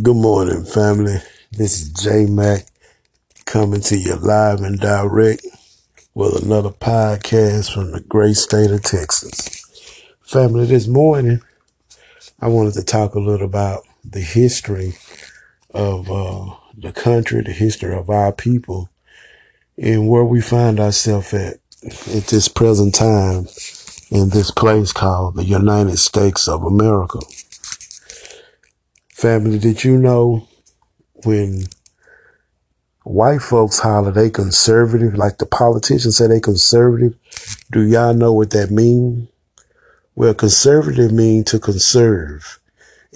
Good morning, family. This is J Mac coming to you live and direct with another podcast from the great state of Texas. Family, this morning I wanted to talk a little about the history of uh, the country, the history of our people, and where we find ourselves at at this present time in this place called the United States of America. Family, did you know when white folks holler they conservative, like the politicians say they conservative, do y'all know what that mean? Well, conservative mean to conserve.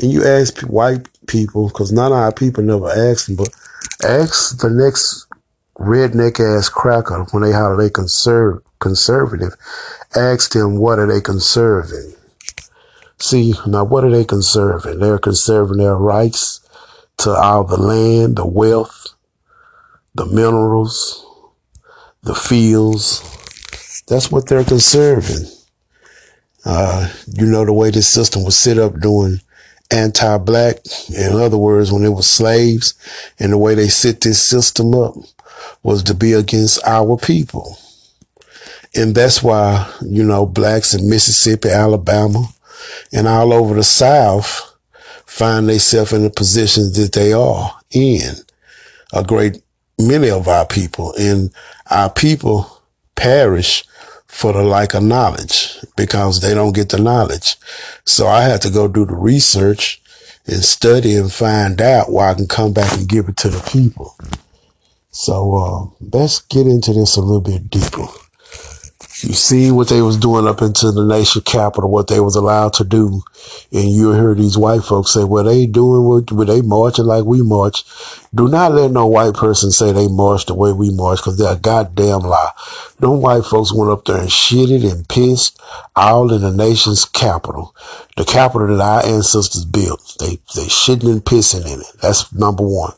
And you ask white people, because none of our people never ask them, but ask the next redneck ass cracker when they holler they conserve conservative, ask them what are they conserving? See, now what are they conserving? They're conserving their rights to all the land, the wealth, the minerals, the fields. That's what they're conserving. Uh, you know, the way this system was set up doing anti-black. In other words, when it was slaves and the way they set this system up was to be against our people. And that's why, you know, blacks in Mississippi, Alabama, and all over the South find themselves in the positions that they are in. A great many of our people and our people perish for the lack of knowledge because they don't get the knowledge. So I had to go do the research and study and find out where I can come back and give it to the people. So uh, let's get into this a little bit deeper. You see what they was doing up into the nation capital, what they was allowed to do. And you hear these white folks say, well, they doing what, well, they marching like we march. Do not let no white person say they march the way we march because they're a goddamn lie. Them white folks went up there and shitted and pissed all in the nation's capital. The capital that our ancestors built. They, they shitting and pissing in it. That's number one.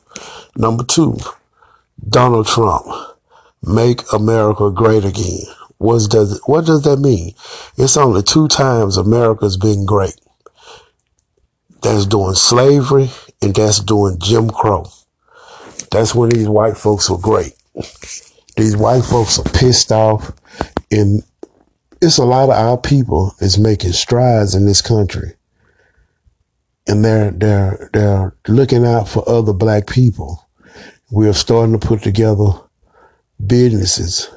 Number two, Donald Trump. Make America great again. What does what does that mean? It's only two times America's been great. That's doing slavery and that's doing Jim Crow. That's when these white folks were great. These white folks are pissed off and it's a lot of our people is making strides in this country. And they're they're they're looking out for other black people. We are starting to put together businesses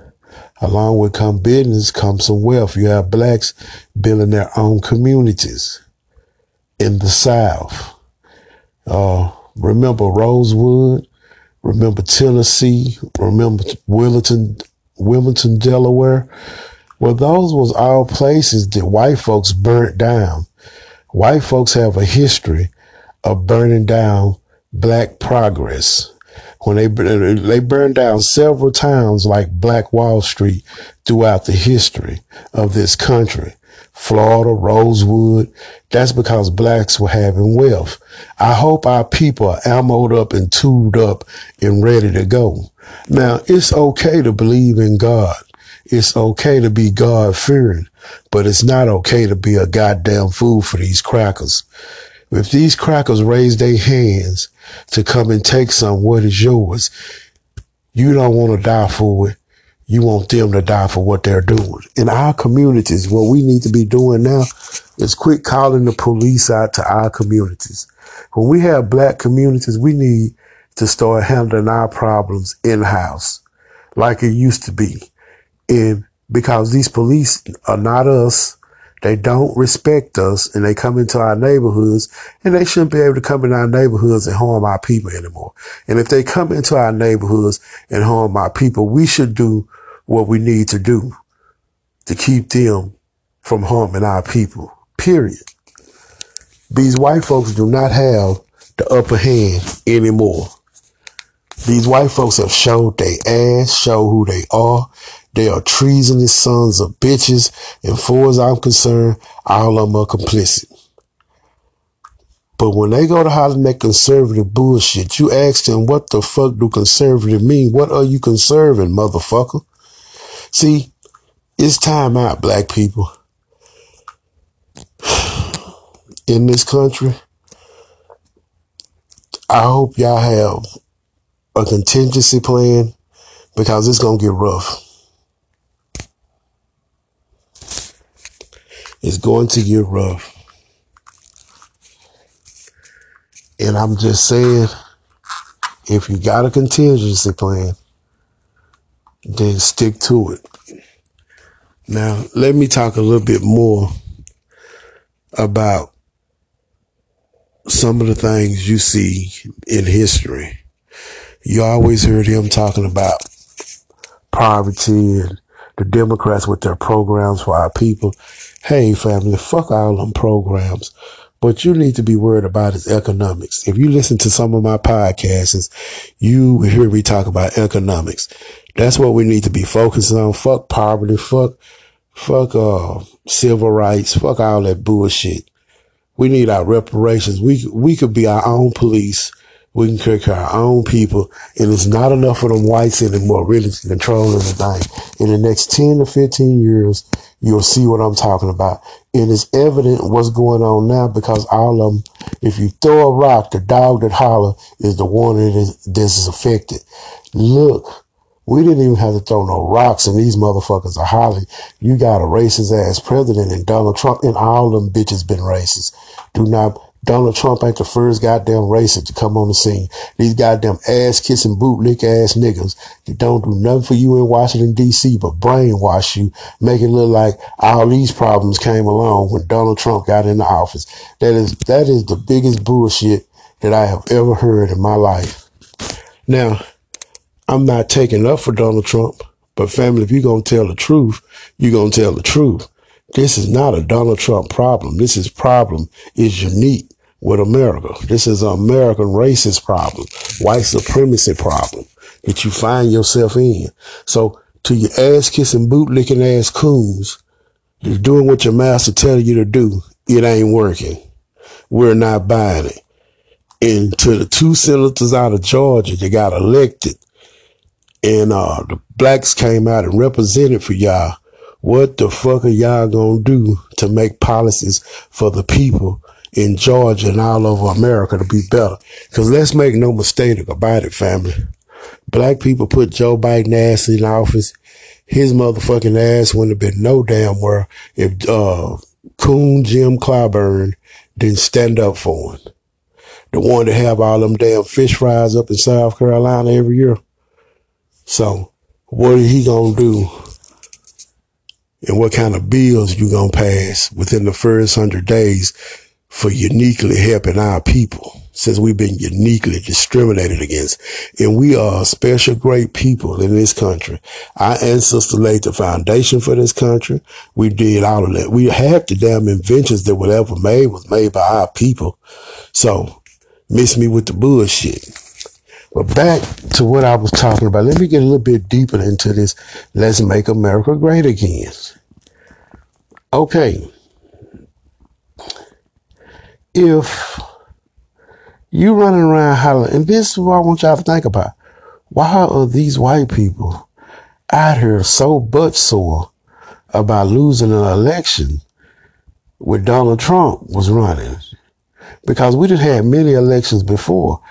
Along with come business comes some wealth. You have blacks building their own communities in the South. Uh, remember Rosewood. Remember Tennessee. Remember Wilmington, Wilmington, Delaware. Well, those was all places that white folks burnt down. White folks have a history of burning down black progress when they they burned down several towns like Black Wall Street throughout the history of this country. Florida, Rosewood. That's because blacks were having wealth. I hope our people are ammoed up and tooled up and ready to go. Now, it's okay to believe in God. It's okay to be God fearing, but it's not okay to be a goddamn fool for these crackers. If these crackers raise their hands to come and take some what is yours, you don't want to die for it. You want them to die for what they're doing. In our communities, what we need to be doing now is quit calling the police out to our communities. When we have black communities, we need to start handling our problems in house like it used to be. And because these police are not us, they don't respect us and they come into our neighborhoods and they shouldn't be able to come in our neighborhoods and harm our people anymore. And if they come into our neighborhoods and harm our people, we should do what we need to do to keep them from harming our people. Period. These white folks do not have the upper hand anymore. These white folks have showed their ass, show who they are, they are treasonous sons of bitches, and far as I'm concerned, all of them are complicit. But when they go to hollering that conservative bullshit, you ask them, what the fuck do conservative mean? What are you conserving, motherfucker? See, it's time out, black people. In this country, I hope y'all have a contingency plan because it's going to get rough. It's going to get rough. And I'm just saying, if you got a contingency plan, then stick to it. Now, let me talk a little bit more about some of the things you see in history. You always heard him talking about poverty and the Democrats with their programs for our people. Hey, family, fuck all them programs. What you need to be worried about is economics. If you listen to some of my podcasts, you hear me talk about economics. That's what we need to be focusing on. Fuck poverty. Fuck, fuck, uh, civil rights. Fuck all that bullshit. We need our reparations. We, we could be our own police. We can of our own people. And it's not enough for them whites anymore really to control everything. In the next 10 to 15 years, you'll see what I'm talking about. And it's evident what's going on now because all of them, if you throw a rock, the dog that holler is the one that is, this is affected. Look, we didn't even have to throw no rocks and these motherfuckers are hollering. You got a racist ass president and Donald Trump and all them bitches been racist. Do not, Donald Trump ain't the first goddamn racist to come on the scene. These goddamn ass kissing bootlick ass niggas that don't do nothing for you in Washington DC but brainwash you, make it look like all these problems came along when Donald Trump got in the office. That is, that is the biggest bullshit that I have ever heard in my life. Now, I'm not taking up for Donald Trump, but family, if you're going to tell the truth, you're going to tell the truth. This is not a Donald Trump problem. This is problem is unique with America. This is an American racist problem, white supremacy problem that you find yourself in. So to your ass kissing, boot licking ass coons, you're doing what your master tell you to do. It ain't working. We're not buying it. And to the two senators out of Georgia that got elected and uh, the blacks came out and represented for y'all. What the fuck are y'all gonna do to make policies for the people in Georgia and all over America to be better? Cause let's make no mistake about it, family. Black people put Joe Biden ass in office. His motherfucking ass wouldn't have been no damn where if, uh, Coon Jim Clyburn didn't stand up for him. The one to have all them damn fish fries up in South Carolina every year. So what are he to do? And what kind of bills you to pass within the first hundred days for uniquely helping our people since we've been uniquely discriminated against. And we are special great people in this country. Our ancestors laid the foundation for this country. We did all of that. We have the damn inventions that were ever made was made by our people. So miss me with the bullshit. But back to what I was talking about. Let me get a little bit deeper into this. Let's make America great again. Okay. If you running around hollering, and this is what I want y'all to think about. Why are these white people out here so butt sore about losing an election when Donald Trump was running? Because we didn't have many elections before.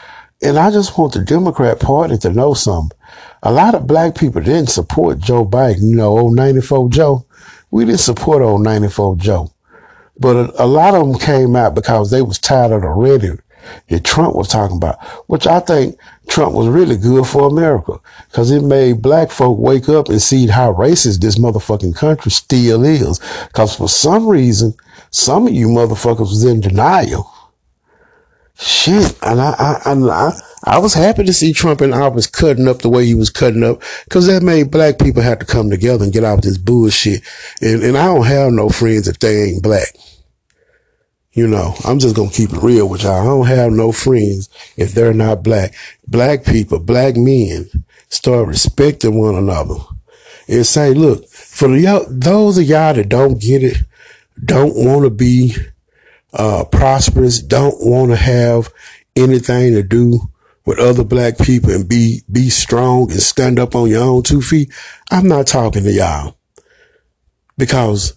And I just want the Democrat Party to know something. A lot of black people didn't support Joe Biden, you know, old 94 Joe. We didn't support old 94 Joe. But a, a lot of them came out because they was tired of the rhetoric that Trump was talking about, which I think Trump was really good for America because it made black folk wake up and see how racist this motherfucking country still is. Because for some reason, some of you motherfuckers was in denial. Shit, and I, I, I, I was happy to see Trump in office cutting up the way he was cutting up, cause that made black people have to come together and get out of this bullshit. And, and I don't have no friends if they ain't black. You know, I'm just gonna keep it real with y'all. I don't have no friends if they're not black. Black people, black men, start respecting one another and say, look, for the, those of y'all that don't get it, don't want to be uh, prosperous, don't want to have anything to do with other black people and be, be strong and stand up on your own two feet. I'm not talking to y'all because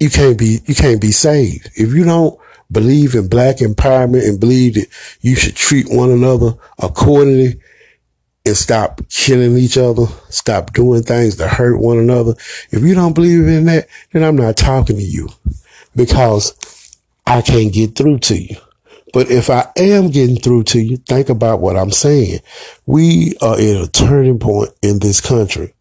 you can't be, you can't be saved. If you don't believe in black empowerment and believe that you should treat one another accordingly and stop killing each other, stop doing things to hurt one another. If you don't believe in that, then I'm not talking to you because I can't get through to you. But if I am getting through to you, think about what I'm saying. We are at a turning point in this country.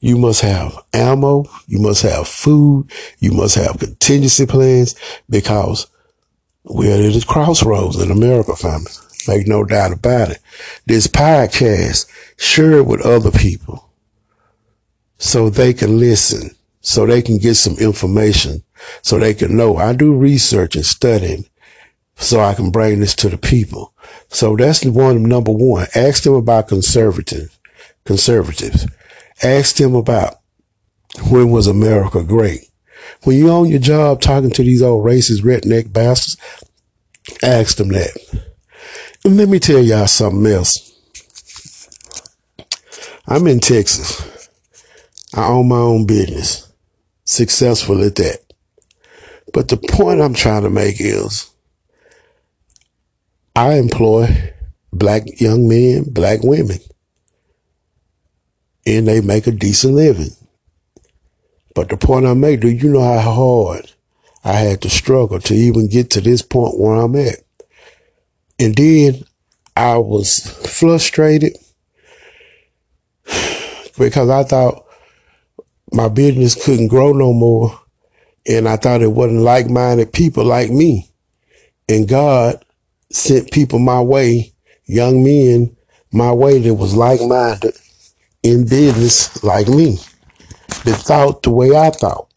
You must have ammo. You must have food. You must have contingency plans because we're at a crossroads in America, family. Make no doubt about it. This podcast, share it with other people so they can listen, so they can get some information, so they can know. I do research and studying so I can bring this to the people. So that's one number one. Ask them about conservative conservatives. Ask them about when was America great. When you're on your job talking to these old racist redneck bastards, ask them that. And let me tell y'all something else. I'm in Texas. I own my own business. Successful at that. But the point I'm trying to make is I employ black young men, black women, and they make a decent living. But the point I make, do you know how hard I had to struggle to even get to this point where I'm at? And then I was frustrated because I thought my business couldn't grow no more. And I thought it wasn't like minded people like me. And God sent people my way, young men my way that was like minded in business like me, that thought the way I thought.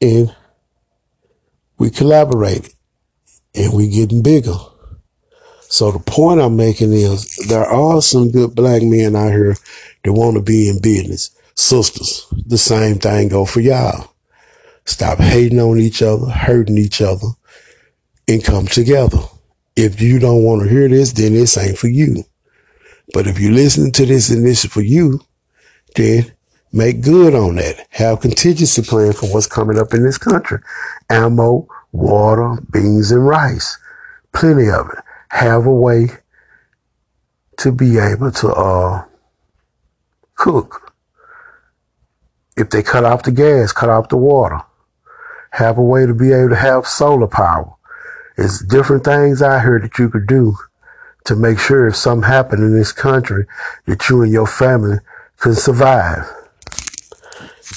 And we collaborated and we getting bigger. So the point I'm making is there are some good black men out here that want to be in business. Sisters, the same thing go for y'all. Stop hating on each other, hurting each other, and come together. If you don't want to hear this, then this ain't for you. But if you listen to this and this is for you, then make good on that. Have contingency plan for what's coming up in this country. Ammo, water, beans, and rice. Plenty of it. Have a way to be able to uh, cook. If they cut off the gas, cut off the water. Have a way to be able to have solar power. It's different things out here that you could do to make sure if something happened in this country that you and your family can survive.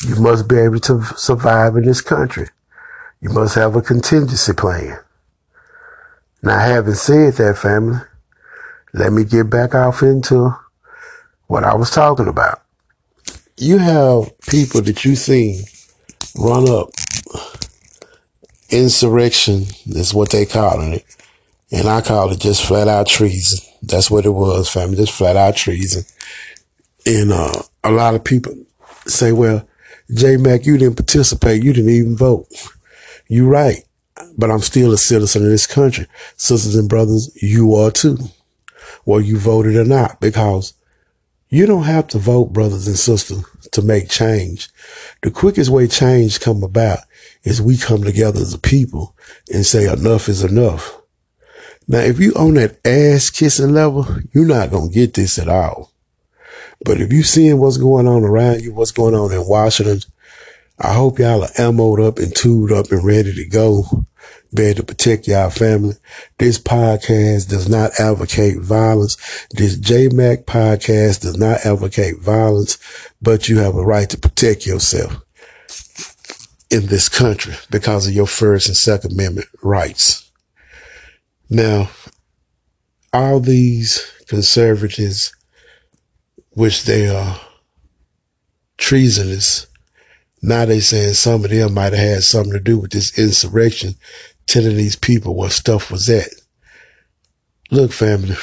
You must be able to survive in this country. You must have a contingency plan. Now, having said that, family, let me get back off into what I was talking about. You have people that you see run up insurrection is what they calling it. And I call it just flat out treason. That's what it was, family, just flat out treason. And, uh, a lot of people say, well, J Mac, you didn't participate. You didn't even vote. You're right. But I'm still a citizen of this country. Sisters and brothers, you are too. Whether you voted or not, because you don't have to vote, brothers and sisters, to make change. The quickest way change come about is we come together as a people and say enough is enough. Now, if you on that ass kissing level, you're not going to get this at all. But if you seeing what's going on around you, what's going on in Washington, I hope y'all are ammoed up and tooled up and ready to go, ready to protect y'all family. This podcast does not advocate violence. This JMac podcast does not advocate violence, but you have a right to protect yourself in this country because of your First and Second Amendment rights. Now, all these conservatives, which they are treasonous, now they saying some of them might have had something to do with this insurrection, telling these people what stuff was at. Look, family,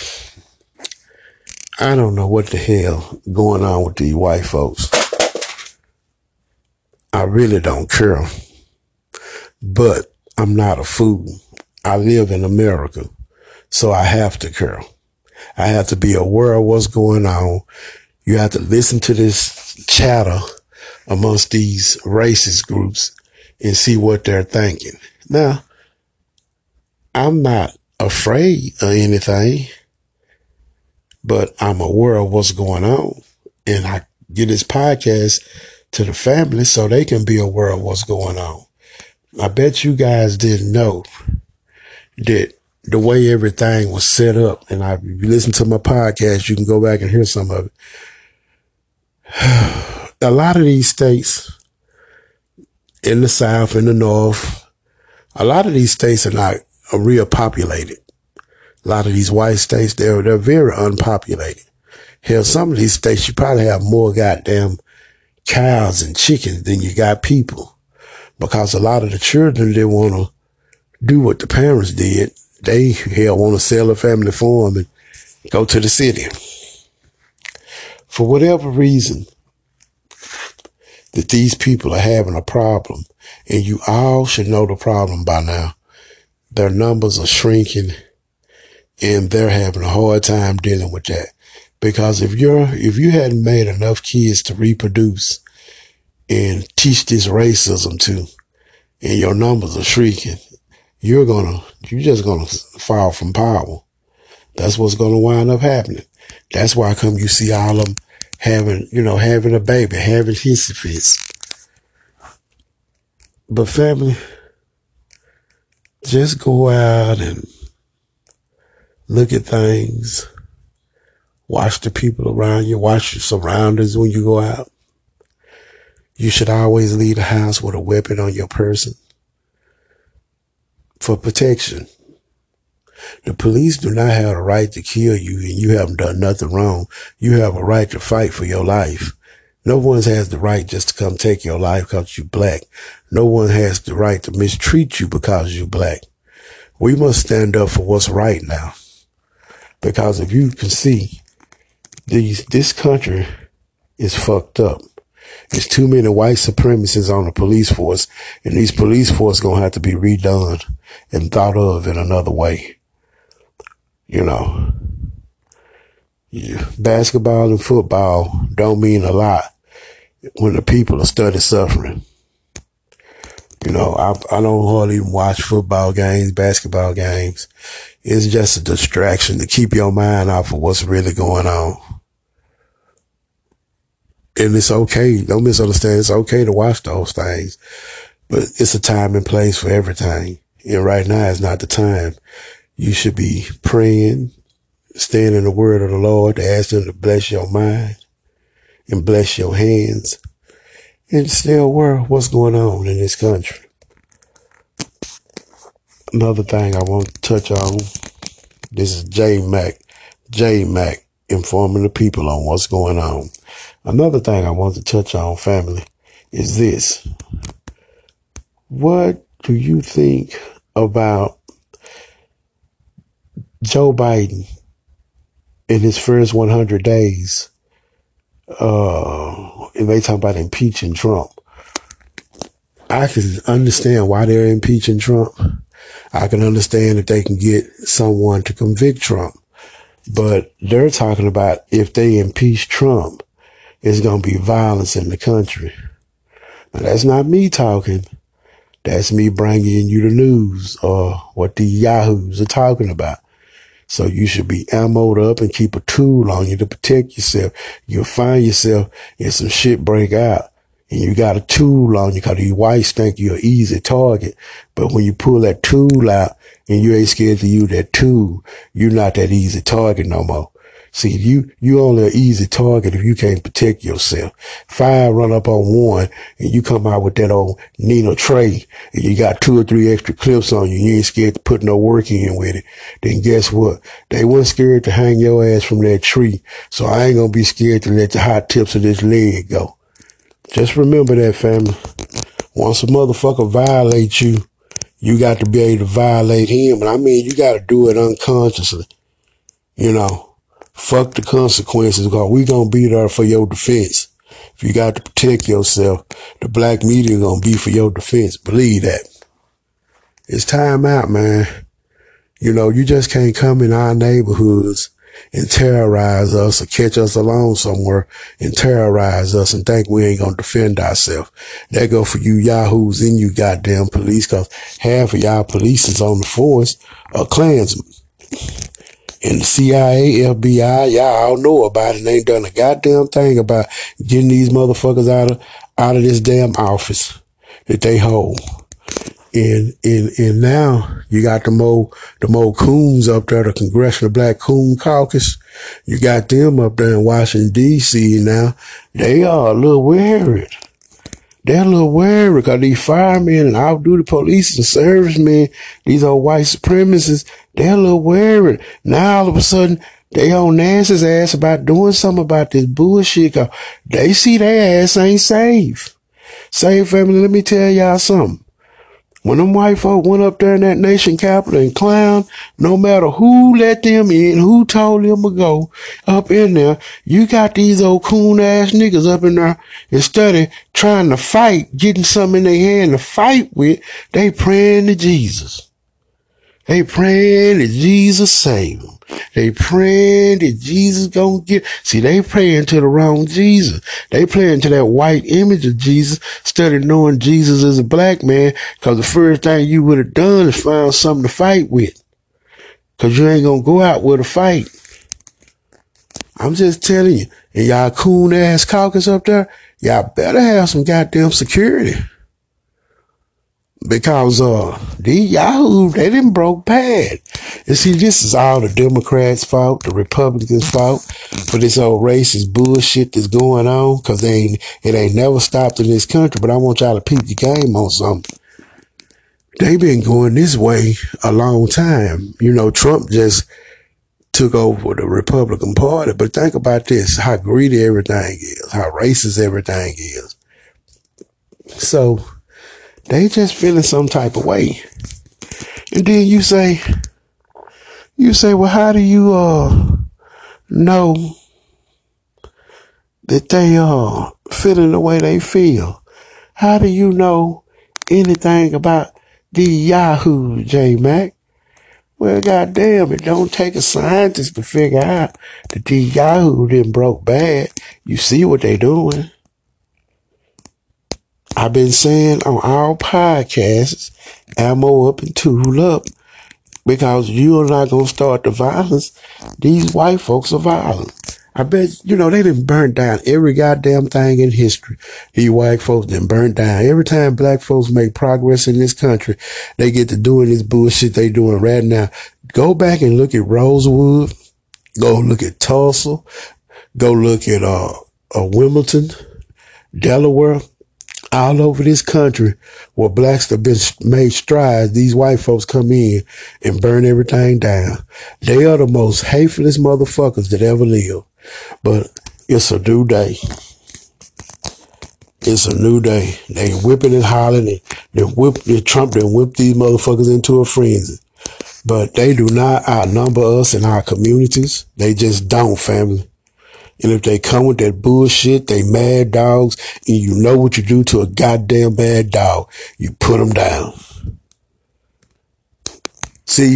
I don't know what the hell going on with these white folks. I really don't care. But I'm not a fool. I live in America, so I have to care. I have to be aware of what's going on. You have to listen to this chatter amongst these racist groups and see what they're thinking. Now, I'm not afraid of anything, but I'm aware of what's going on. And I get this podcast to the family so they can be aware of what's going on. I bet you guys didn't know that the way everything was set up, and I, if you listen to my podcast, you can go back and hear some of it. A lot of these states in the South, in the North, a lot of these states are not are real populated. A lot of these white states, they're, they're very unpopulated. Hell, some of these states, you probably have more goddamn cows and chickens than you got people because a lot of the children, they want to do what the parents did. They, hell, want to sell a family farm and go to the city. For whatever reason, that these people are having a problem, and you all should know the problem by now. Their numbers are shrinking, and they're having a hard time dealing with that. Because if you're, if you hadn't made enough kids to reproduce and teach this racism to, and your numbers are shrinking, you're gonna, you're just gonna fall from power. That's what's gonna wind up happening. That's why come you see all of them having, you know, having a baby, having hissy fits. But family, just go out and look at things. Watch the people around you. Watch your surroundings when you go out. You should always leave the house with a weapon on your person for protection. The police do not have a right to kill you and you haven't done nothing wrong. You have a right to fight for your life. No one has the right just to come take your life because you're black. No one has the right to mistreat you because you're black. We must stand up for what's right now. Because if you can see, these, this country is fucked up. There's too many white supremacists on the police force, and these police force gonna have to be redone and thought of in another way you know, basketball and football don't mean a lot when the people are study suffering. You know, I, I don't hardly watch football games, basketball games. It's just a distraction to keep your mind off of what's really going on. And it's okay. Don't misunderstand. It's okay to watch those things, but it's a time and place for everything. And right now is not the time you should be praying, staying in the word of the Lord, to ask him to bless your mind and bless your hands and stay aware what's going on in this country. Another thing I want to touch on, this is J Mac, J Mac informing the people on what's going on. Another thing I want to touch on, family, is this. What do you think about Joe Biden in his first 100 days, uh, and they talk about impeaching Trump. I can understand why they're impeaching Trump. I can understand if they can get someone to convict Trump. But they're talking about if they impeach Trump, it's going to be violence in the country. Now, that's not me talking. That's me bringing you the news or what the yahoos are talking about. So you should be ammoed up and keep a tool on you to protect yourself. You'll find yourself in some shit break out and you got a tool on you because you whites think you're an easy target. But when you pull that tool out and you ain't scared to use that tool, you're not that easy target no more. See, you, you only an easy target if you can't protect yourself. Five run up on one and you come out with that old Nina tray and you got two or three extra clips on you. You ain't scared to put no work in with it. Then guess what? They weren't scared to hang your ass from that tree. So I ain't going to be scared to let the hot tips of this leg go. Just remember that family. Once a motherfucker violates you, you got to be able to violate him. And I mean, you got to do it unconsciously, you know. Fuck the consequences because we gonna be there for your defense. If you got to protect yourself, the black media gonna be for your defense. Believe that. It's time out, man. You know, you just can't come in our neighborhoods and terrorize us or catch us alone somewhere and terrorize us and think we ain't gonna defend ourselves. That go for you yahoos in you goddamn police cause half of y'all police is on the force are Klansmen. And the CIA, FBI, y'all all know about it and ain't done a goddamn thing about getting these motherfuckers out of out of this damn office that they hold. And, and, and now you got the Mo, the Mo Coons up there, the Congressional Black Coon Caucus. You got them up there in Washington DC now. They are a little worried. They're a little worried because these firemen and off-duty police and servicemen, these old white supremacists, they're a little worried. Now all of a sudden, they on Nancy's ass about doing something about this bullshit. Cause they see their ass ain't safe. Safe family, let me tell y'all something. When them white folk went up there in that nation capital and clown, no matter who let them in, who told them to go up in there, you got these old coon ass niggas up in there instead of trying to fight, getting something in their hand to fight with, they praying to Jesus. They praying that Jesus save them. They praying that Jesus gonna get, see, they praying to the wrong Jesus. They praying to that white image of Jesus instead of knowing Jesus is a black man. Cause the first thing you would have done is found something to fight with. Cause you ain't gonna go out with a fight. I'm just telling you, and y'all coon ass caucus up there, y'all better have some goddamn security because uh these Yahoo they didn't broke bad. And see, this is all the Democrats' fault, the Republicans' fault for this old racist bullshit that's going on. Cause they ain't it ain't never stopped in this country. But I want y'all to peep the game on something. They've been going this way a long time. You know, Trump just took over the Republican Party. But think about this, how greedy everything is, how racist everything is. So they just feeling some type of way. And then you say, you say, well, how do you, uh, know that they, uh, feeling the way they feel? How do you know anything about the Yahoo, J Mac? Well, goddamn, it don't take a scientist to figure out that the Yahoo didn't broke bad. You see what they doing. I've been saying on our podcasts, ammo up and tool up, because you're not gonna start the violence. These white folks are violent. I bet, you know, they didn't burn down every goddamn thing in history. These white folks didn't down. Every time black folks make progress in this country, they get to doing this bullshit they doing right now. Go back and look at Rosewood. Go look at Tulsa. Go look at, uh, uh Wilmington, Delaware all over this country where blacks have been made strides, these white folks come in and burn everything down. They are the most hatefulest motherfuckers that ever lived. But it's a new day. It's a new day. They whipping and hollering and they whip, they Trump and whip these motherfuckers into a frenzy. But they do not outnumber us in our communities. They just don't, family. And if they come with that bullshit, they mad dogs, and you know what you do to a goddamn bad dog. You put them down. See,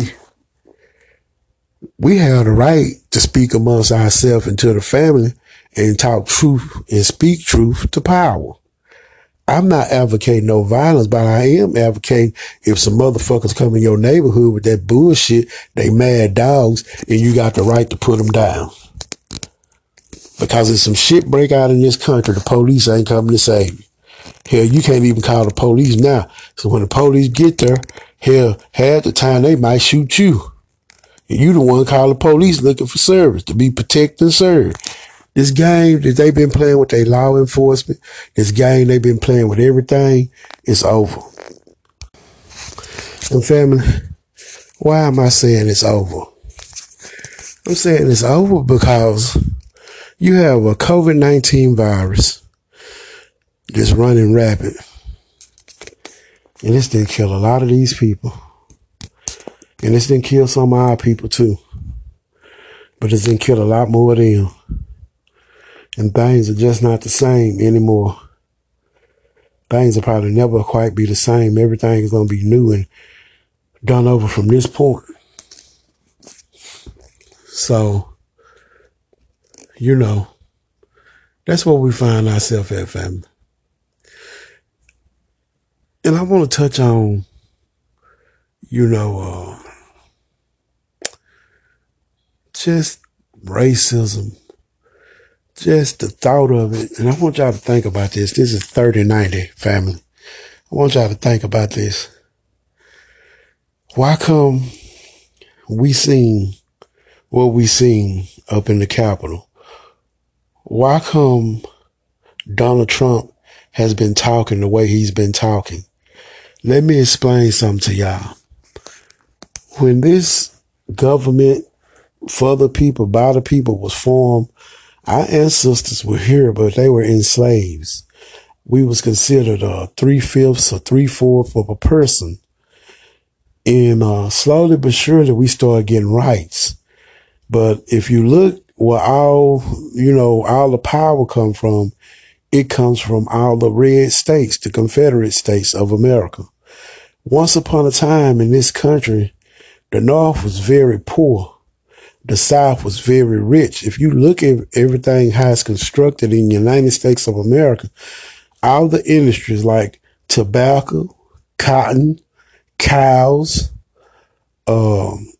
we have the right to speak amongst ourselves and to the family and talk truth and speak truth to power. I'm not advocating no violence, but I am advocating if some motherfuckers come in your neighborhood with that bullshit, they mad dogs, and you got the right to put them down. Because if some shit break out in this country, the police ain't coming to save you. Hell, you can't even call the police now. So when the police get there, hell, half the time they might shoot you. And you the one call the police looking for service to be protected and served. This game that they've been playing with their law enforcement, this game they've been playing with everything, it's over. And family, why am I saying it's over? I'm saying it's over because you have a COVID 19 virus that's running rapid. And this didn't kill a lot of these people. And this didn't kill some of our people too. But it's didn't kill a lot more of them. And things are just not the same anymore. Things will probably never quite be the same. Everything is going to be new and done over from this point. So, you know, that's where we find ourselves at, family. And I want to touch on, you know, uh, just racism, just the thought of it. And I want y'all to think about this. This is 3090 family. I want y'all to think about this. Why come we seen what we seen up in the Capitol? Why come Donald Trump has been talking the way he's been talking? Let me explain something to y'all. When this government for the people, by the people was formed, our ancestors were here, but they were enslaved. We was considered uh, three fifths or three fourths of a person. And uh, slowly but surely we started getting rights. But if you look where all, you know, all the power come from, it comes from all the red states, the Confederate States of America. Once upon a time in this country, the North was very poor. The South was very rich. If you look at everything how it's constructed in the United States of America, all the industries like tobacco, cotton, cows, um,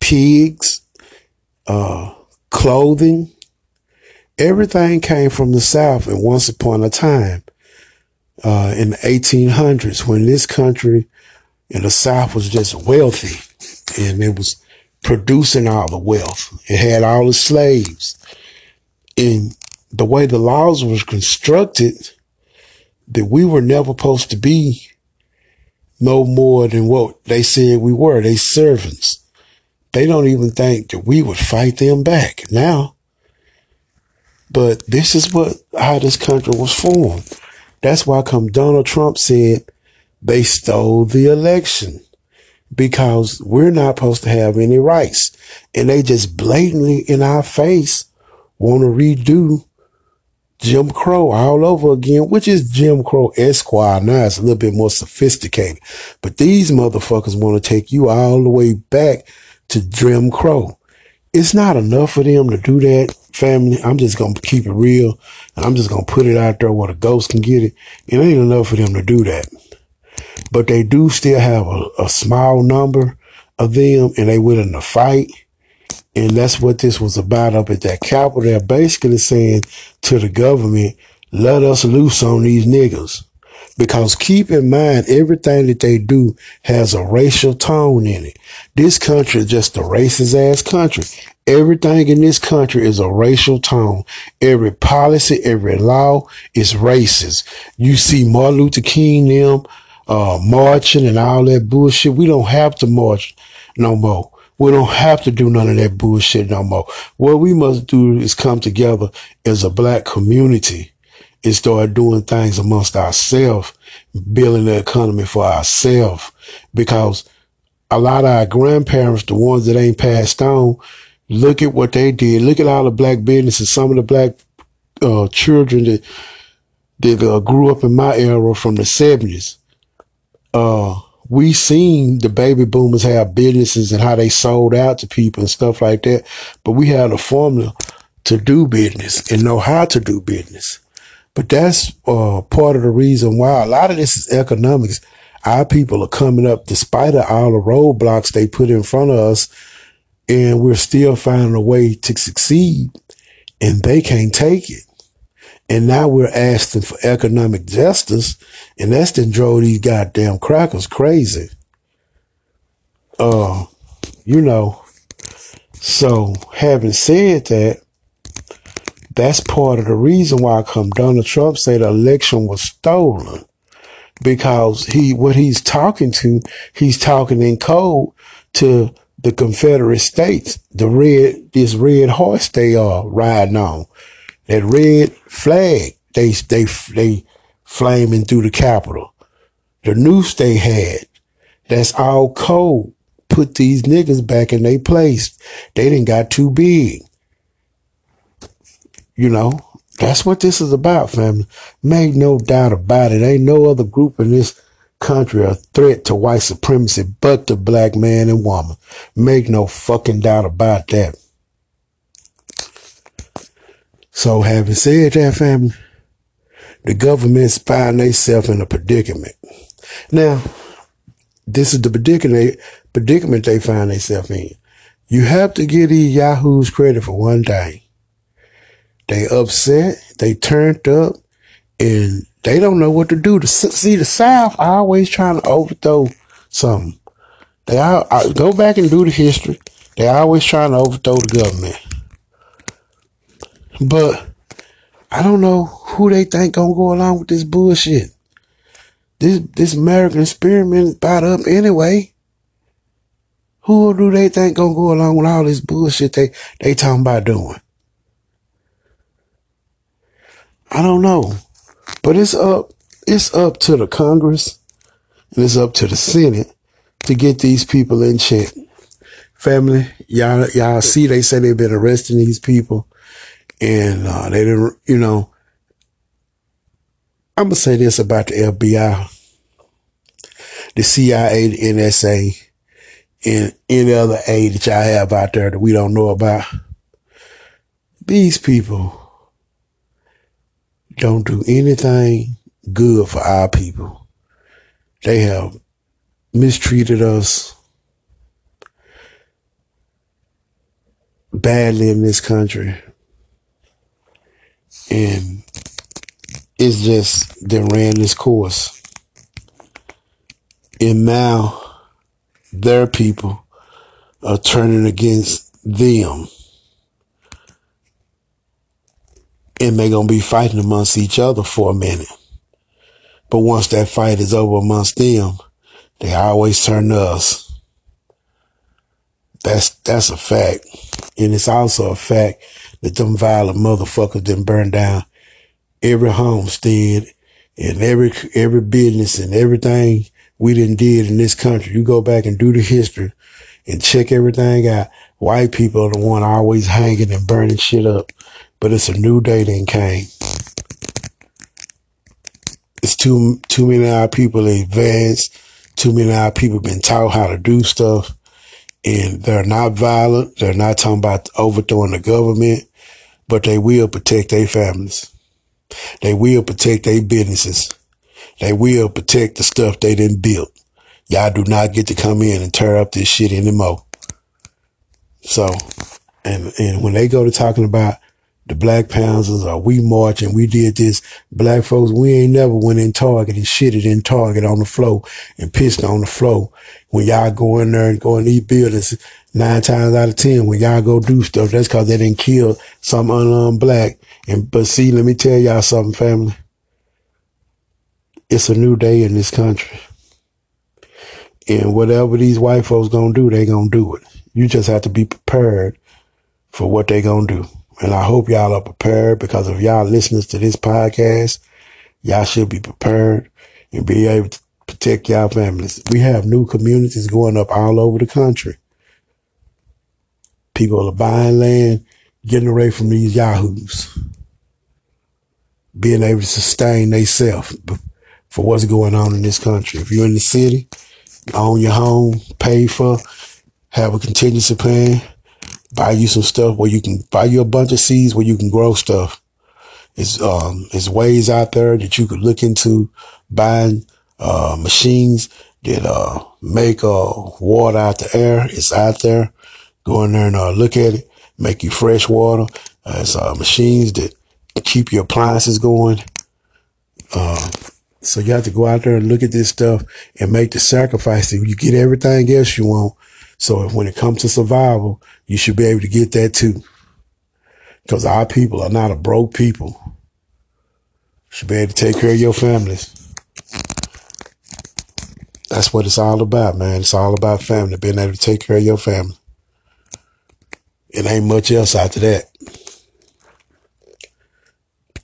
pigs, uh, clothing, everything came from the South. And once upon a time, uh, in the 1800s, when this country in the South was just wealthy and it was producing all the wealth. It had all the slaves. And the way the laws was constructed, that we were never supposed to be no more than what they said we were. They servants. They don't even think that we would fight them back now. But this is what how this country was formed. That's why come Donald Trump said they stole the election because we're not supposed to have any rights. And they just blatantly in our face want to redo Jim Crow all over again, which is Jim Crow Esquire. Now it's a little bit more sophisticated. But these motherfuckers want to take you all the way back to Jim Crow. It's not enough for them to do that, family. I'm just going to keep it real. And I'm just going to put it out there where the ghost can get it. It ain't enough for them to do that. But they do still have a, a small number of them and they willing to fight and that's what this was about up at that Capitol. They're basically saying to the government, let us loose on these niggas. Because keep in mind, everything that they do has a racial tone in it. This country is just a racist ass country. Everything in this country is a racial tone. Every policy, every law is racist. You see Martin Luther King, them, uh, marching and all that bullshit. We don't have to march no more. We don't have to do none of that bullshit no more. What we must do is come together as a black community and start doing things amongst ourselves, building the economy for ourselves. Because a lot of our grandparents, the ones that ain't passed on, look at what they did. Look at all the black businesses, some of the black uh, children that that uh, grew up in my era from the seventies. Uh, we seen the baby boomers have businesses and how they sold out to people and stuff like that. But we had a formula to do business and know how to do business. But that's uh, part of the reason why a lot of this is economics. Our people are coming up despite of all the roadblocks they put in front of us, and we're still finding a way to succeed, and they can't take it. And now we're asking for economic justice, and that's then drove these goddamn crackers crazy. Uh, you know, so having said that, that's part of the reason why come Donald Trump said the election was stolen. Because he, what he's talking to, he's talking in code to the Confederate States, the red, this red horse they are riding on that red flag they they they flaming through the Capitol. The noose they had, that's all code. Put these niggas back in their place. They didn't got too big. You know, that's what this is about, family. Make no doubt about it. Ain't no other group in this country a threat to white supremacy but the black man and woman. Make no fucking doubt about that. So having said that, family, the government's find themselves in a predicament. Now, this is the predicament predicament they find themselves in. You have to give these yahoos credit for one thing. They upset, they turned up, and they don't know what to do. To see the South always trying to overthrow something. They all, go back and do the history. They always trying to overthrow the government. But I don't know who they think gonna go along with this bullshit. This this American experiment is up anyway. Who do they think gonna go along with all this bullshit they they talking about doing? I don't know, but it's up it's up to the Congress and it's up to the Senate to get these people in check. Family, y'all y'all see they say they've been arresting these people, and uh, they didn't. You know, I'm gonna say this about the FBI, the CIA, the NSA and any other aid that y'all have out there that we don't know about. These people don't do anything good for our people. They have mistreated us badly in this country. And it's just they ran this course. And now their people are turning against them. And they're going to be fighting amongst each other for a minute. But once that fight is over amongst them, they always turn to us. That's, that's a fact. And it's also a fact that them violent motherfuckers didn't burn down every homestead and every, every business and everything we didn't did in this country. You go back and do the history and check everything out. White people are the one always hanging and burning shit up. But it's a new day that came. It's too too many of our people advanced. Too many of our people been taught how to do stuff. And they're not violent. They're not talking about overthrowing the government, but they will protect their families. They will protect their businesses. They will protect the stuff they didn't build. Y'all do not get to come in and tear up this shit anymore. So, and, and when they go to talking about the Black Panthers or we march and we did this, black folks, we ain't never went in Target and shitted in Target on the floor and pissed on the floor. When y'all go in there and go in these buildings, nine times out of ten, when y'all go do stuff, that's cause they didn't kill some unarmed black. And, but see, let me tell y'all something, family. It's a new day in this country. And whatever these white folks gonna do, they gonna do it. You just have to be prepared for what they gonna do. And I hope y'all are prepared because if y'all listeners to this podcast, y'all should be prepared and be able to protect y'all families. We have new communities going up all over the country. People are buying land, getting away from these yahoos, being able to sustain themselves for what's going on in this country. If you're in the city, own your home, pay for, have a contingency plan, buy you some stuff where you can buy you a bunch of seeds where you can grow stuff. It's, um, there's ways out there that you could look into buying, uh, machines that, uh, make, uh, water out the air. It's out there. Go in there and, uh, look at it, make you fresh water. Uh, it's, uh, machines that keep your appliances going. Uh, so you have to go out there and look at this stuff and make the sacrifice. You get everything else you want. So when it comes to survival, you should be able to get that too. Because our people are not a broke people. You should be able to take care of your families. That's what it's all about, man. It's all about family, being able to take care of your family. It ain't much else after that.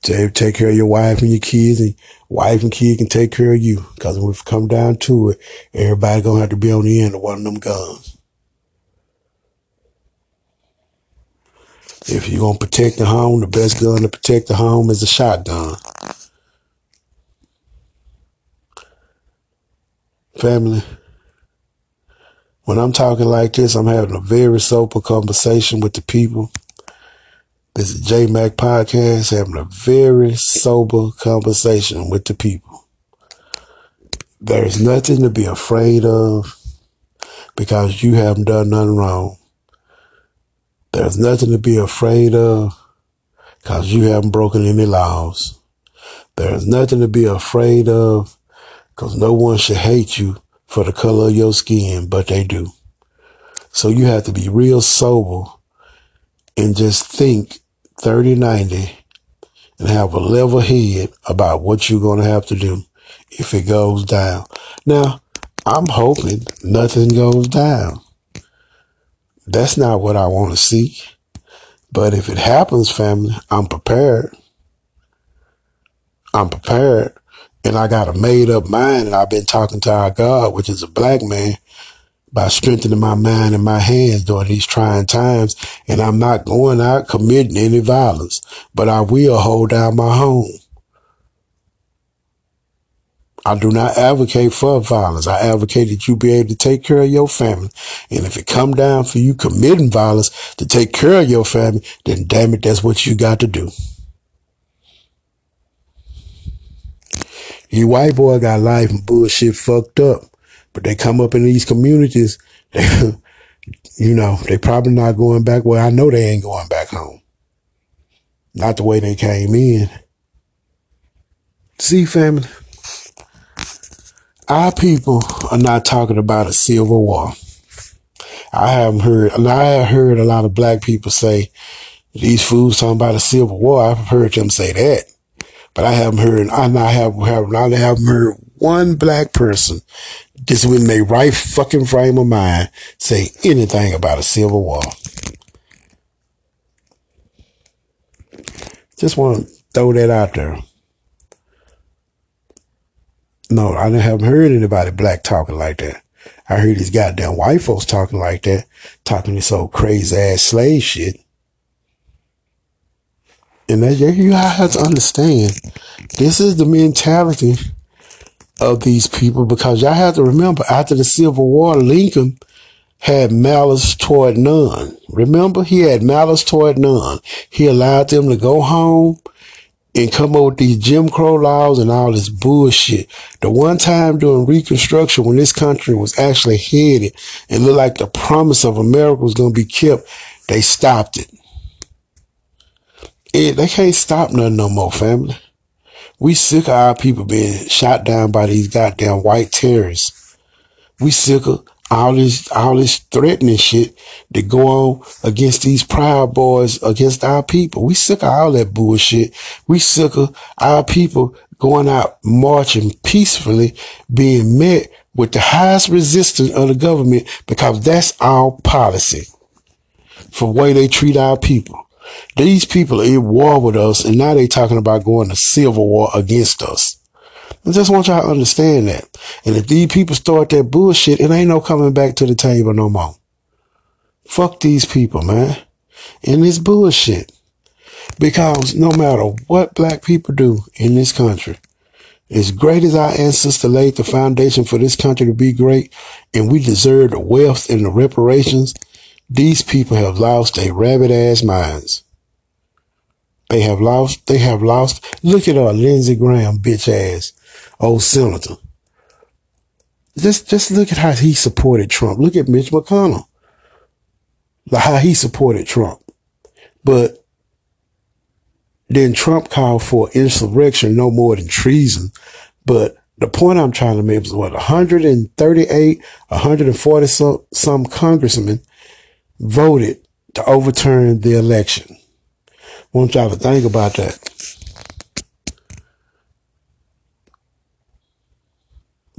Take, take care of your wife and your kids and wife and kid can take care of you. Cause when it come down to it, everybody gonna have to be on the end of one of them guns. If you're gonna protect the home, the best gun to protect the home is a shotgun. Family, when I'm talking like this, I'm having a very sober conversation with the people This is J Mac Podcast having a very sober conversation with the people. There's nothing to be afraid of because you haven't done nothing wrong. There's nothing to be afraid of because you haven't broken any laws. There's nothing to be afraid of because no one should hate you for the color of your skin, but they do. So you have to be real sober and just think 30 90 and have a level head about what you're going to have to do if it goes down. Now, I'm hoping nothing goes down. That's not what I want to see. But if it happens, family, I'm prepared. I'm prepared. And I got a made up mind and I've been talking to our God, which is a black man, by strengthening my mind and my hands during these trying times. And I'm not going out committing any violence, but I will hold down my home. I do not advocate for violence. I advocate that you be able to take care of your family. And if it come down for you committing violence to take care of your family, then damn it, that's what you got to do. You white boy got life and bullshit fucked up. But they come up in these communities, they, you know, they probably not going back. Well, I know they ain't going back home. Not the way they came in. See, family, our people are not talking about a civil war. I haven't heard, and I have heard a lot of black people say these fools talking about a civil war. I've heard them say that, but I haven't heard, I not have, have I haven't heard one black person just when they right fucking frame of mind say anything about a civil war. Just want to throw that out there. No, I haven't heard anybody black talking like that. I heard these goddamn white folks talking like that, talking this old crazy ass slave shit. And that you have to understand, this is the mentality of these people because y'all have to remember after the Civil War, Lincoln had malice toward none. Remember, he had malice toward none. He allowed them to go home and come up with these Jim Crow laws and all this bullshit. The one time during Reconstruction when this country was actually headed and looked like the promise of America was going to be kept, they stopped it. it. They can't stop nothing no more, family. We sick of our people being shot down by these goddamn white terrorists. We sick of all this, all this threatening shit that go on against these proud boys, against our people. We sick of all that bullshit. We sick of our people going out marching peacefully, being met with the highest resistance of the government because that's our policy for the way they treat our people. These people are in war with us, and now they talking about going to civil war against us. I just want y'all to understand that. And if these people start that bullshit, it ain't no coming back to the table no more. Fuck these people, man. And this bullshit. Because no matter what black people do in this country, as great as our ancestors laid the foundation for this country to be great, and we deserve the wealth and the reparations these people have lost their rabbit ass minds. They have lost, they have lost. Look at our Lindsey Graham bitch ass old senator. Just, just look at how he supported Trump. Look at Mitch McConnell. How he supported Trump. But then Trump called for insurrection no more than treason. But the point I'm trying to make is what 138, 140 some, some congressmen voted to overturn the election. I want y'all to think about that.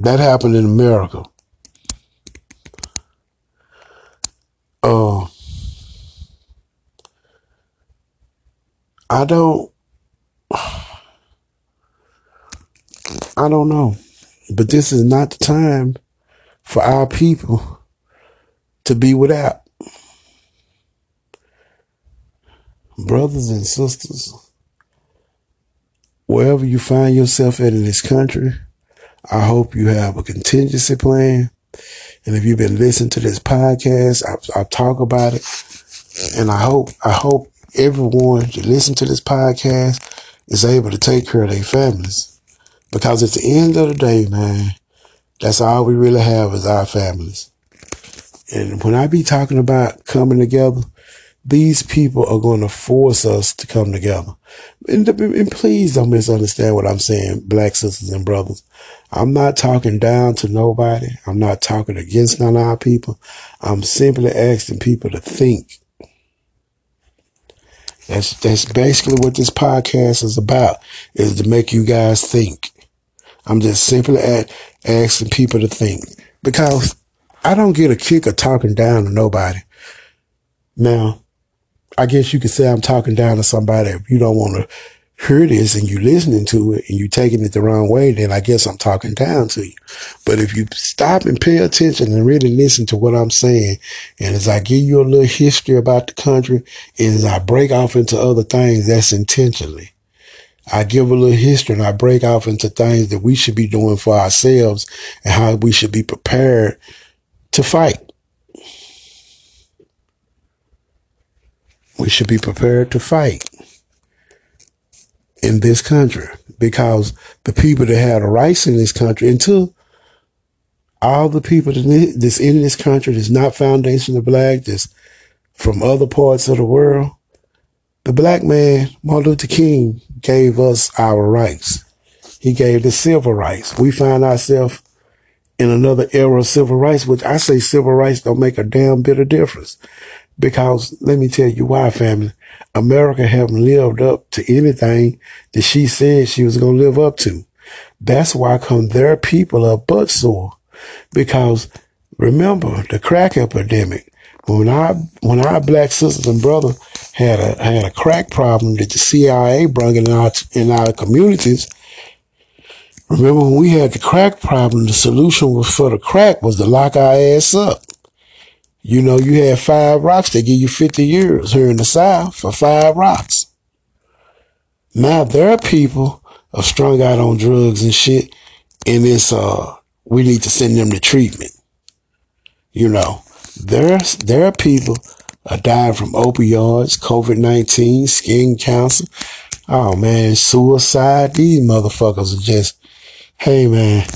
That happened in America. Uh, I don't, I don't know, but this is not the time for our people to be without. brothers and sisters, wherever you find yourself at in this country, I hope you have a contingency plan. And if you've been listening to this podcast, I, I talk about it. And I hope, I hope everyone that listen to this podcast is able to take care of their families. Because at the end of the day, man, that's all we really have is our families. And when I be talking about coming together, these people are going to force us to come together. And, and, please don't misunderstand what I'm saying, black sisters and brothers. I'm not talking down to nobody. I'm not talking against none of our people. I'm simply asking people to think. That's, that's basically what this podcast is about, is to make you guys think. I'm just simply at, asking people to think because I don't get a kick of talking down to nobody. Now, I guess you could say I'm talking down to somebody. If you don't want to hear this and you listening to it and you taking it the wrong way, then I guess I'm talking down to you. But if you stop and pay attention and really listen to what I'm saying, and as I give you a little history about the country, and as I break off into other things, that's intentionally. I give a little history and I break off into things that we should be doing for ourselves and how we should be prepared to fight. We should be prepared to fight in this country because the people that have the rights in this country, until all the people that's in this country that's not foundation of black, that's from other parts of the world, the black man, Martin Luther King, gave us our rights. He gave the civil rights. We find ourselves in another era of civil rights, which I say civil rights don't make a damn bit of difference. Because let me tell you why, family. America haven't lived up to anything that she said she was going to live up to. That's why come their people are butt sore. Because remember the crack epidemic. When our, when our black sisters and brothers had a, had a crack problem that the CIA brought in our, in our communities, Remember when we had the crack problem, the solution was for the crack was to lock our ass up. You know, you had five rocks, they give you 50 years here in the South for five rocks. Now there are people are strung out on drugs and shit, and it's, uh, we need to send them to treatment. You know, there's, there are people are dying from opioids, COVID-19, skin cancer. Oh man, suicide. These motherfuckers are just, hey man,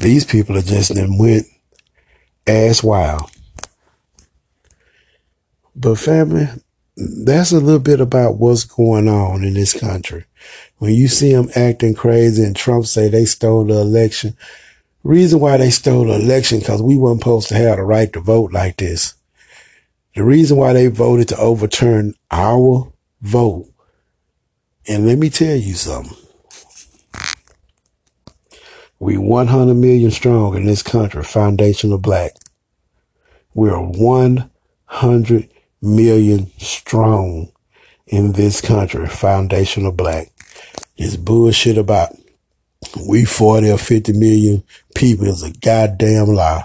these people are just them went ass wild. But family, that's a little bit about what's going on in this country. When you see them acting crazy and Trump say they stole the election, reason why they stole the election because we weren't supposed to have the right to vote like this. The reason why they voted to overturn our vote. And let me tell you something. We 100 million strong in this country, foundational black. We're 100 million strong in this country, foundational black. This bullshit about we 40 or 50 million people is a goddamn lie.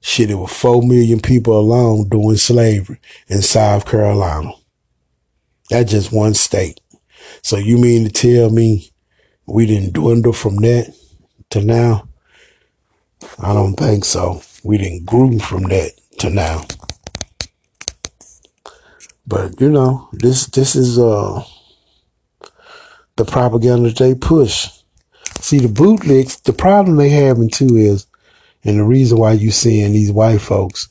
Shit, it was 4 million people alone doing slavery in South Carolina. That's just one state. So you mean to tell me we didn't dwindle from that to now? I don't think so. We didn't grow from that to now. But you know, this this is uh the propaganda they push. See the bootlegs, the problem they having too is, and the reason why you seeing these white folks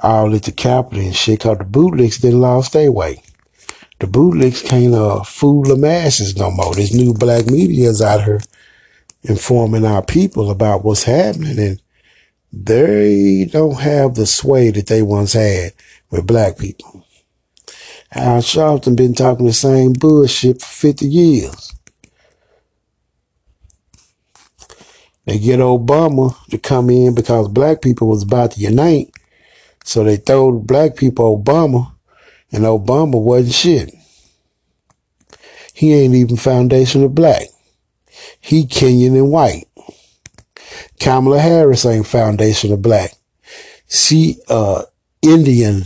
all at the Capitol and shit, cause the bootlegs didn't lost their way. The bootlegs can't uh, fool the masses no more. This new black media is out here informing our people about what's happening and they don't have the sway that they once had with black people. Al Sharpton been talking the same bullshit for 50 years. They get Obama to come in because black people was about to unite. So they throw black people Obama and Obama wasn't shit. He ain't even foundational black. He Kenyan and white. Kamala Harris ain't foundational black. She uh Indian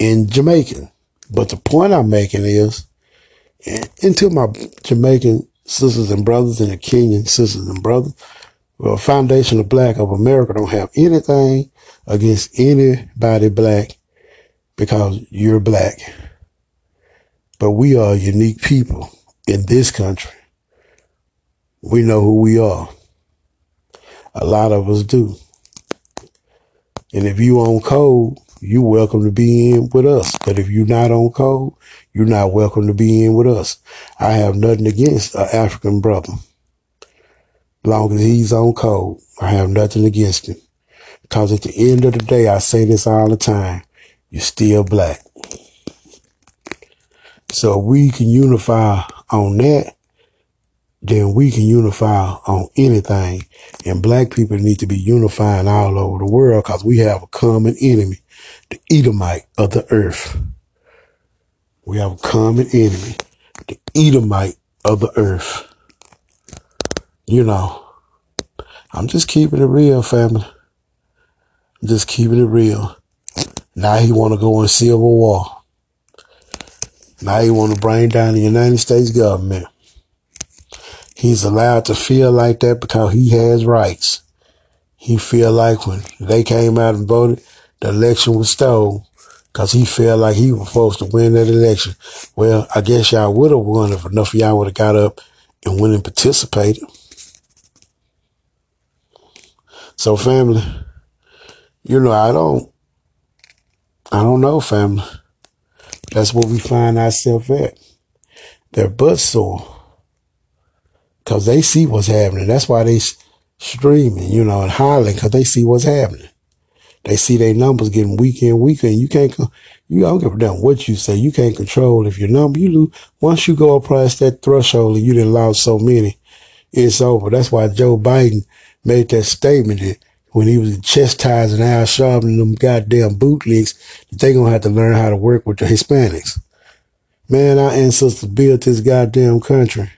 and Jamaican. But the point I'm making is, and to my Jamaican sisters and brothers and the Kenyan sisters and brothers, well, Foundation of black of America don't have anything against anybody black because you're black. But we are unique people in this country. We know who we are. A lot of us do. And if you on code, you're welcome to be in with us. But if you're not on code, you're not welcome to be in with us. I have nothing against an African brother. Long as he's on code, I have nothing against him. Because at the end of the day, I say this all the time, you're still black. So we can unify on that, then we can unify on anything. And black people need to be unifying all over the world because we have a common enemy, the Edomite of the earth. We have a common enemy, the Edomite of the earth. You know, I'm just keeping it real, family. I'm just keeping it real. Now he want to go in civil war. Now he want to bring down the United States government. He's allowed to feel like that because he has rights. He feel like when they came out and voted, the election was stolen because he felt like he was supposed to win that election. Well, I guess y'all would have won if enough of y'all would have got up and went and participated. So family, you know, I don't, I don't know family. That's where we find ourselves at. They're butt sore. Cause they see what's happening. That's why they streaming, you know, and hollering cause they see what's happening. They see their numbers getting weaker and weaker and you can't, you don't give a damn what you say. You can't control if your number, you lose. Once you go across that threshold and you didn't lose so many, it's over. That's why Joe Biden made that statement that when he was chastising Al Sharpton and them goddamn bootlegs, they gonna have to learn how to work with the Hispanics. Man, our ancestors built this goddamn country.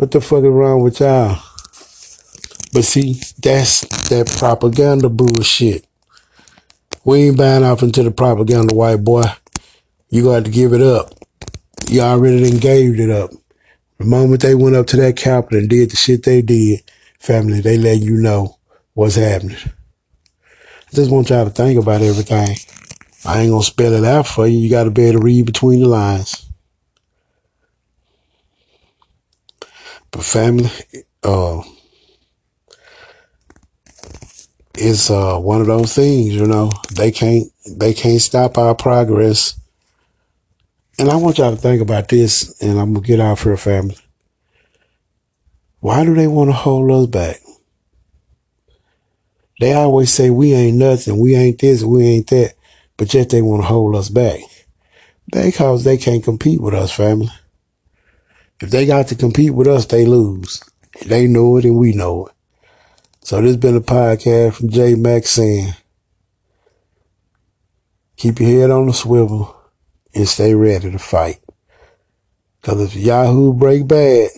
What the fuck is wrong with y'all? But see, that's that propaganda bullshit. We ain't buying off into the propaganda, white boy. You got to give it up. You already done gave it up. The moment they went up to that Capitol and did the shit they did, family, they let you know what's happening. I just want y'all to think about everything. I ain't gonna spell it out for you. You gotta be able to read between the lines. But family, uh, it's uh one of those things, you know. They can't they can't stop our progress. And I want y'all to think about this, and I'm gonna get out for a family. Why do they want to hold us back? They always say we ain't nothing, we ain't this, we ain't that, but yet they want to hold us back. Because they can't compete with us, family. If they got to compete with us, they lose. They know it and we know it. So this has been a podcast from J Max saying, keep your head on the swivel and stay ready to fight. Cause if Yahoo break bad,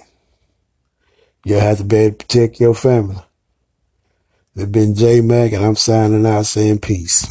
you'll have to be able to protect your family. It's been J Mac, and I'm signing out saying peace.